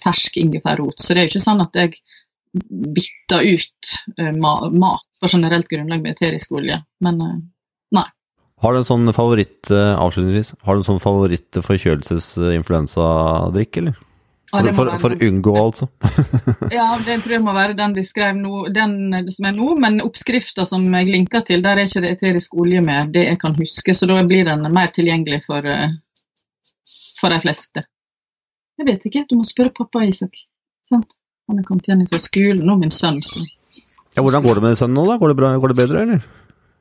fersk ingefærrot, så det er jo ikke sånn at jeg bytter ut mat på generelt grunnlag med eterisk olje. Men. Har du en sånn favoritt eh, avslutningsvis, har du en sånn favoritt forkjølelses-influensadrikk, eller? For, for, for å unngå, altså. Ja, den tror jeg må være den vi skrev nå, den som er nå, men oppskrifta som jeg linka til, der er ikke det eterisk olje med, det jeg kan huske, så da blir den mer tilgjengelig for, eh, for de fleste. Jeg vet ikke, du må spørre pappa Isak. Sant? Han er kommet igjen fra skolen og min sønn. Så. Ja, hvordan går det med sønnen nå, da? Går det, bra, går det bedre, eller?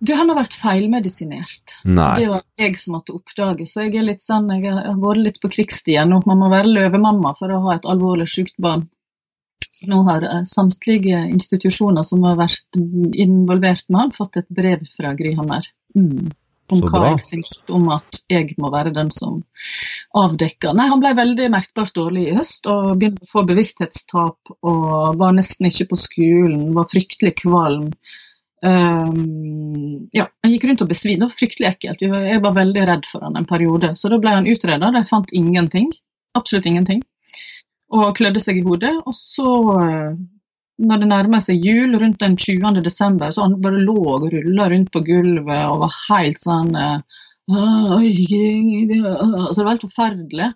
Du, han har vært feilmedisinert. Nei. Det var jeg som måtte oppdage, så jeg er litt sånn, jeg har vært litt på krigsstien nå. Man må være løvemamma for å ha et alvorlig sykt barn. Så Nå har eh, samtlige institusjoner som har vært involvert med han, fått et brev fra Gryhammer. Mm. Om hva jeg syns om at jeg må være den som avdekker. Nei, han ble veldig merkbart dårlig i høst og begynte å få bevissthetstap og var nesten ikke på skolen, var fryktelig kvalm. Um, ja, Han gikk rundt og besvimte. Det var fryktelig ekkelt. Jeg var veldig redd for han en periode. Så da ble han utreda. De fant ingenting. Absolutt ingenting. Og klødde seg i hodet. Og så, eh, når det nærmer seg jul, rundt den 20. desember, så han bare lå og rulla rundt på gulvet og var helt sånn eh, «Åh, oi, det- åh». Altså, det var helt forferdelig.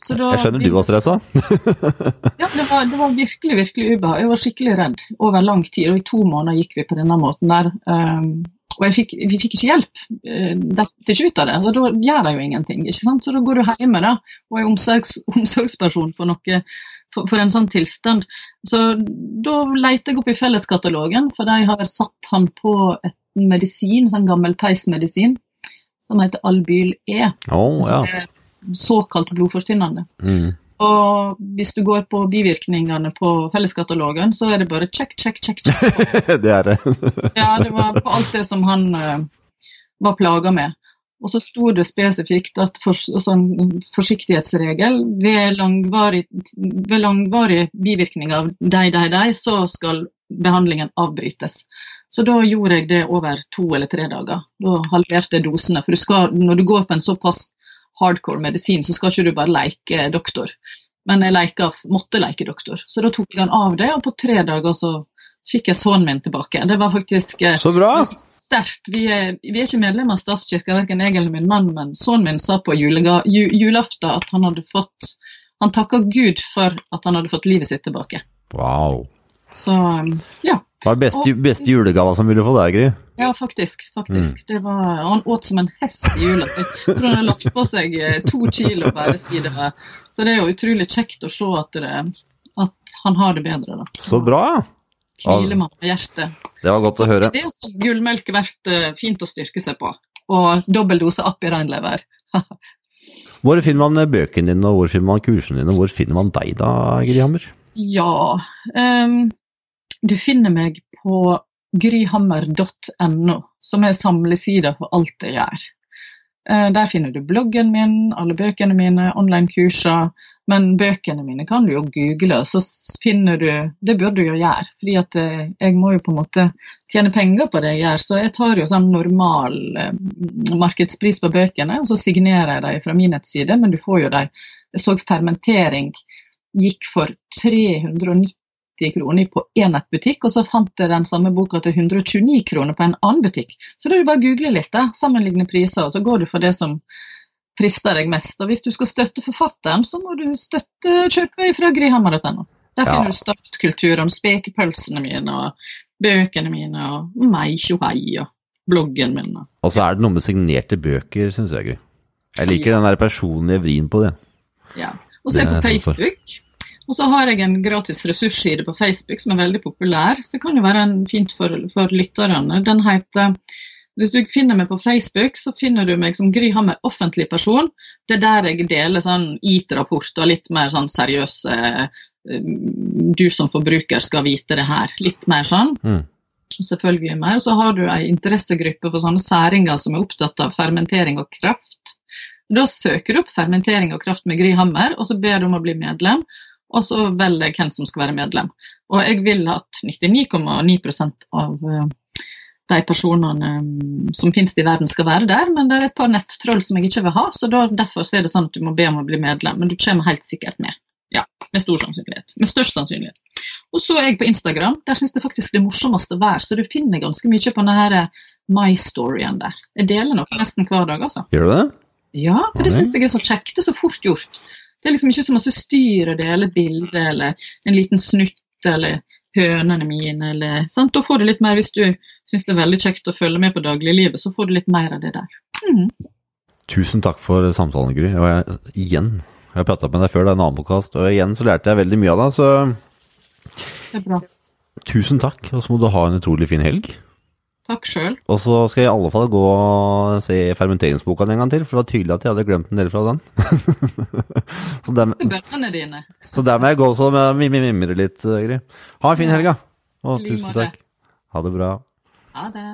Så da- Jeg skjønner du var stressa. ja, det var, det var virkelig virkelig ubehag. Jeg var skikkelig redd over lang tid, og i to måneder gikk vi på denne måten der. Um, og jeg fikk, vi fikk ikke hjelp. De ikke ut av det, og da gjør de jo ingenting. ikke sant? Så da går du hjemme da, og er omsorgs, omsorgsperson for, noe, for, for en sånn tilstand. Så da leter jeg opp i felleskatalogen, for de har satt han på et medisin, en sånn gammel peismedisin, som heter Albyl E. Som ja. Såkalt blodfortynnende. Mm. Og hvis du går på bivirkningene på felleskatalogen, så er det bare check, check, check. check. det er det. Ja, det var på alt det som han uh, var plaga med. Og så sto det spesifikt at for, sånn forsiktighetsregel ved langvarig, ved langvarig bivirkning av deg, deg, deg, så skal behandlingen avbrytes. Så da gjorde jeg det over to eller tre dager. Da halverte jeg dosene. For du skal, når du går på en såpass hardcore medisin, så skal ikke du bare leke doktor. Men jeg leka, måtte leke doktor. Så da tok jeg han av det, og på tre dager så fikk jeg sønnen min tilbake. Det var faktisk eh, Så bra! sterkt. Vi er, vi er ikke medlem av statskirka, verken jeg eller min mann, men sønnen min sa på julega, ju, julaften at han hadde fått Han takka Gud for at han hadde fått livet sitt tilbake. Wow. Så ja. Hva er beste, beste julegava som ville få deg, Gry? Ja, faktisk. faktisk. Det var, han åt som en hest i jula. Jeg tror han har lagt på seg eh, to kilo hver det. Så det er jo utrolig kjekt å se at, det, at han har det bedre. da. Så bra! Hviler man med hjertet. Det var godt å høre. Det er også gullmelk verdt eh, fint å styrke seg på. Og dobbel dose app i reinlever. Hvor finner man bøkene dine, og hvor finner man kursene dine, og hvor finner man deg da, Gry Hammer? Ja um, Du finner meg på gryhammer.no, som er samlesida for alt jeg gjør. Eh, der finner du bloggen min, alle bøkene mine, online-kurser. Men bøkene mine kan du jo google, så finner du Det bør du jo gjøre, fordi eh, jeg må jo på en måte tjene penger på det jeg gjør. Så jeg tar jo sånn normal eh, markedspris på bøkene, og så signerer jeg dem fra min nettside, men du får jo dem Jeg så fermentering gikk for 390 kroner på én nettbutikk, og så fant jeg den samme boka til 129 kroner på en annen butikk. Så da er det bare å google litt, da, sammenligne priser, og så går du for det som frister deg mest. Og hvis du skal støtte forfatteren, så må du støtte kjøpe fra grihammer.no. Der Ja. finner du startkulturen, spekepølsene mine og bøkene mine og meg tjohei og bloggen min. og- Og så er det noe med signerte bøker, syns jeg, Gry. Jeg liker den der personlige vrien på det. Ja. Og så er jeg på. Facebook. Og så har jeg en gratis ressursside på Facebook som er veldig populær. Så det kan jo være en fint for, for lytterne. Den heter Hvis du finner meg på Facebook, så finner du meg som Gry Hammer offentlig person. Det er der jeg deler sånn IT-rapporter, litt mer sånn seriøse eh, Du som forbruker skal vite det her. Litt mer sånn. Mm. Selvfølgelig mer. Så har du ei interessegruppe for sånne særinger som er opptatt av fermentering og kraft. Da søker du opp fermentering og kraft med Gry Hammer, og så ber du om å bli medlem. Og så velger jeg hvem som skal være medlem. Og jeg vil at 99,9% av eh, de personene mm, som finnes i verden skal være der, men det er et par nettroll som jeg ikke vil ha, så da, derfor så er det sånn at du må be om å bli medlem. Men du kommer helt sikkert med. Ja, med stor sannsynlighet. Med størst sannsynlighet. Og så er jeg på Instagram. Der syns jeg faktisk det morsomste å være, så du finner ganske mye på denne eh, My Storyen der. Jeg deler noe nesten hver dag, altså. Gjør du det? Ja, for det syns jeg er så kjekt. Det er så fort gjort. Det er liksom ikke så masse styr å dele et bilde eller en liten snutt eller hønene mine eller sant? Da får du litt mer, hvis du syns det er veldig kjekt å følge med på dagliglivet, så får du litt mer av det der. Mm. Tusen takk for samtalen, Gry. Og jeg, igjen, jeg har prata med deg før, det er en annen podkast, og igjen så lærte jeg veldig mye av deg, så Det bra. tusen takk. Og så må du ha en utrolig fin helg. Takk sjøl. Og så skal jeg i alle fall gå og se fermenteringsboka en gang til, for det var tydelig at jeg hadde glemt en del fra den. så, der, så der må jeg gå så med mim- mimre litt, Gry. Ha en fin helg. Og tusen takk. Ha det bra. Ha det.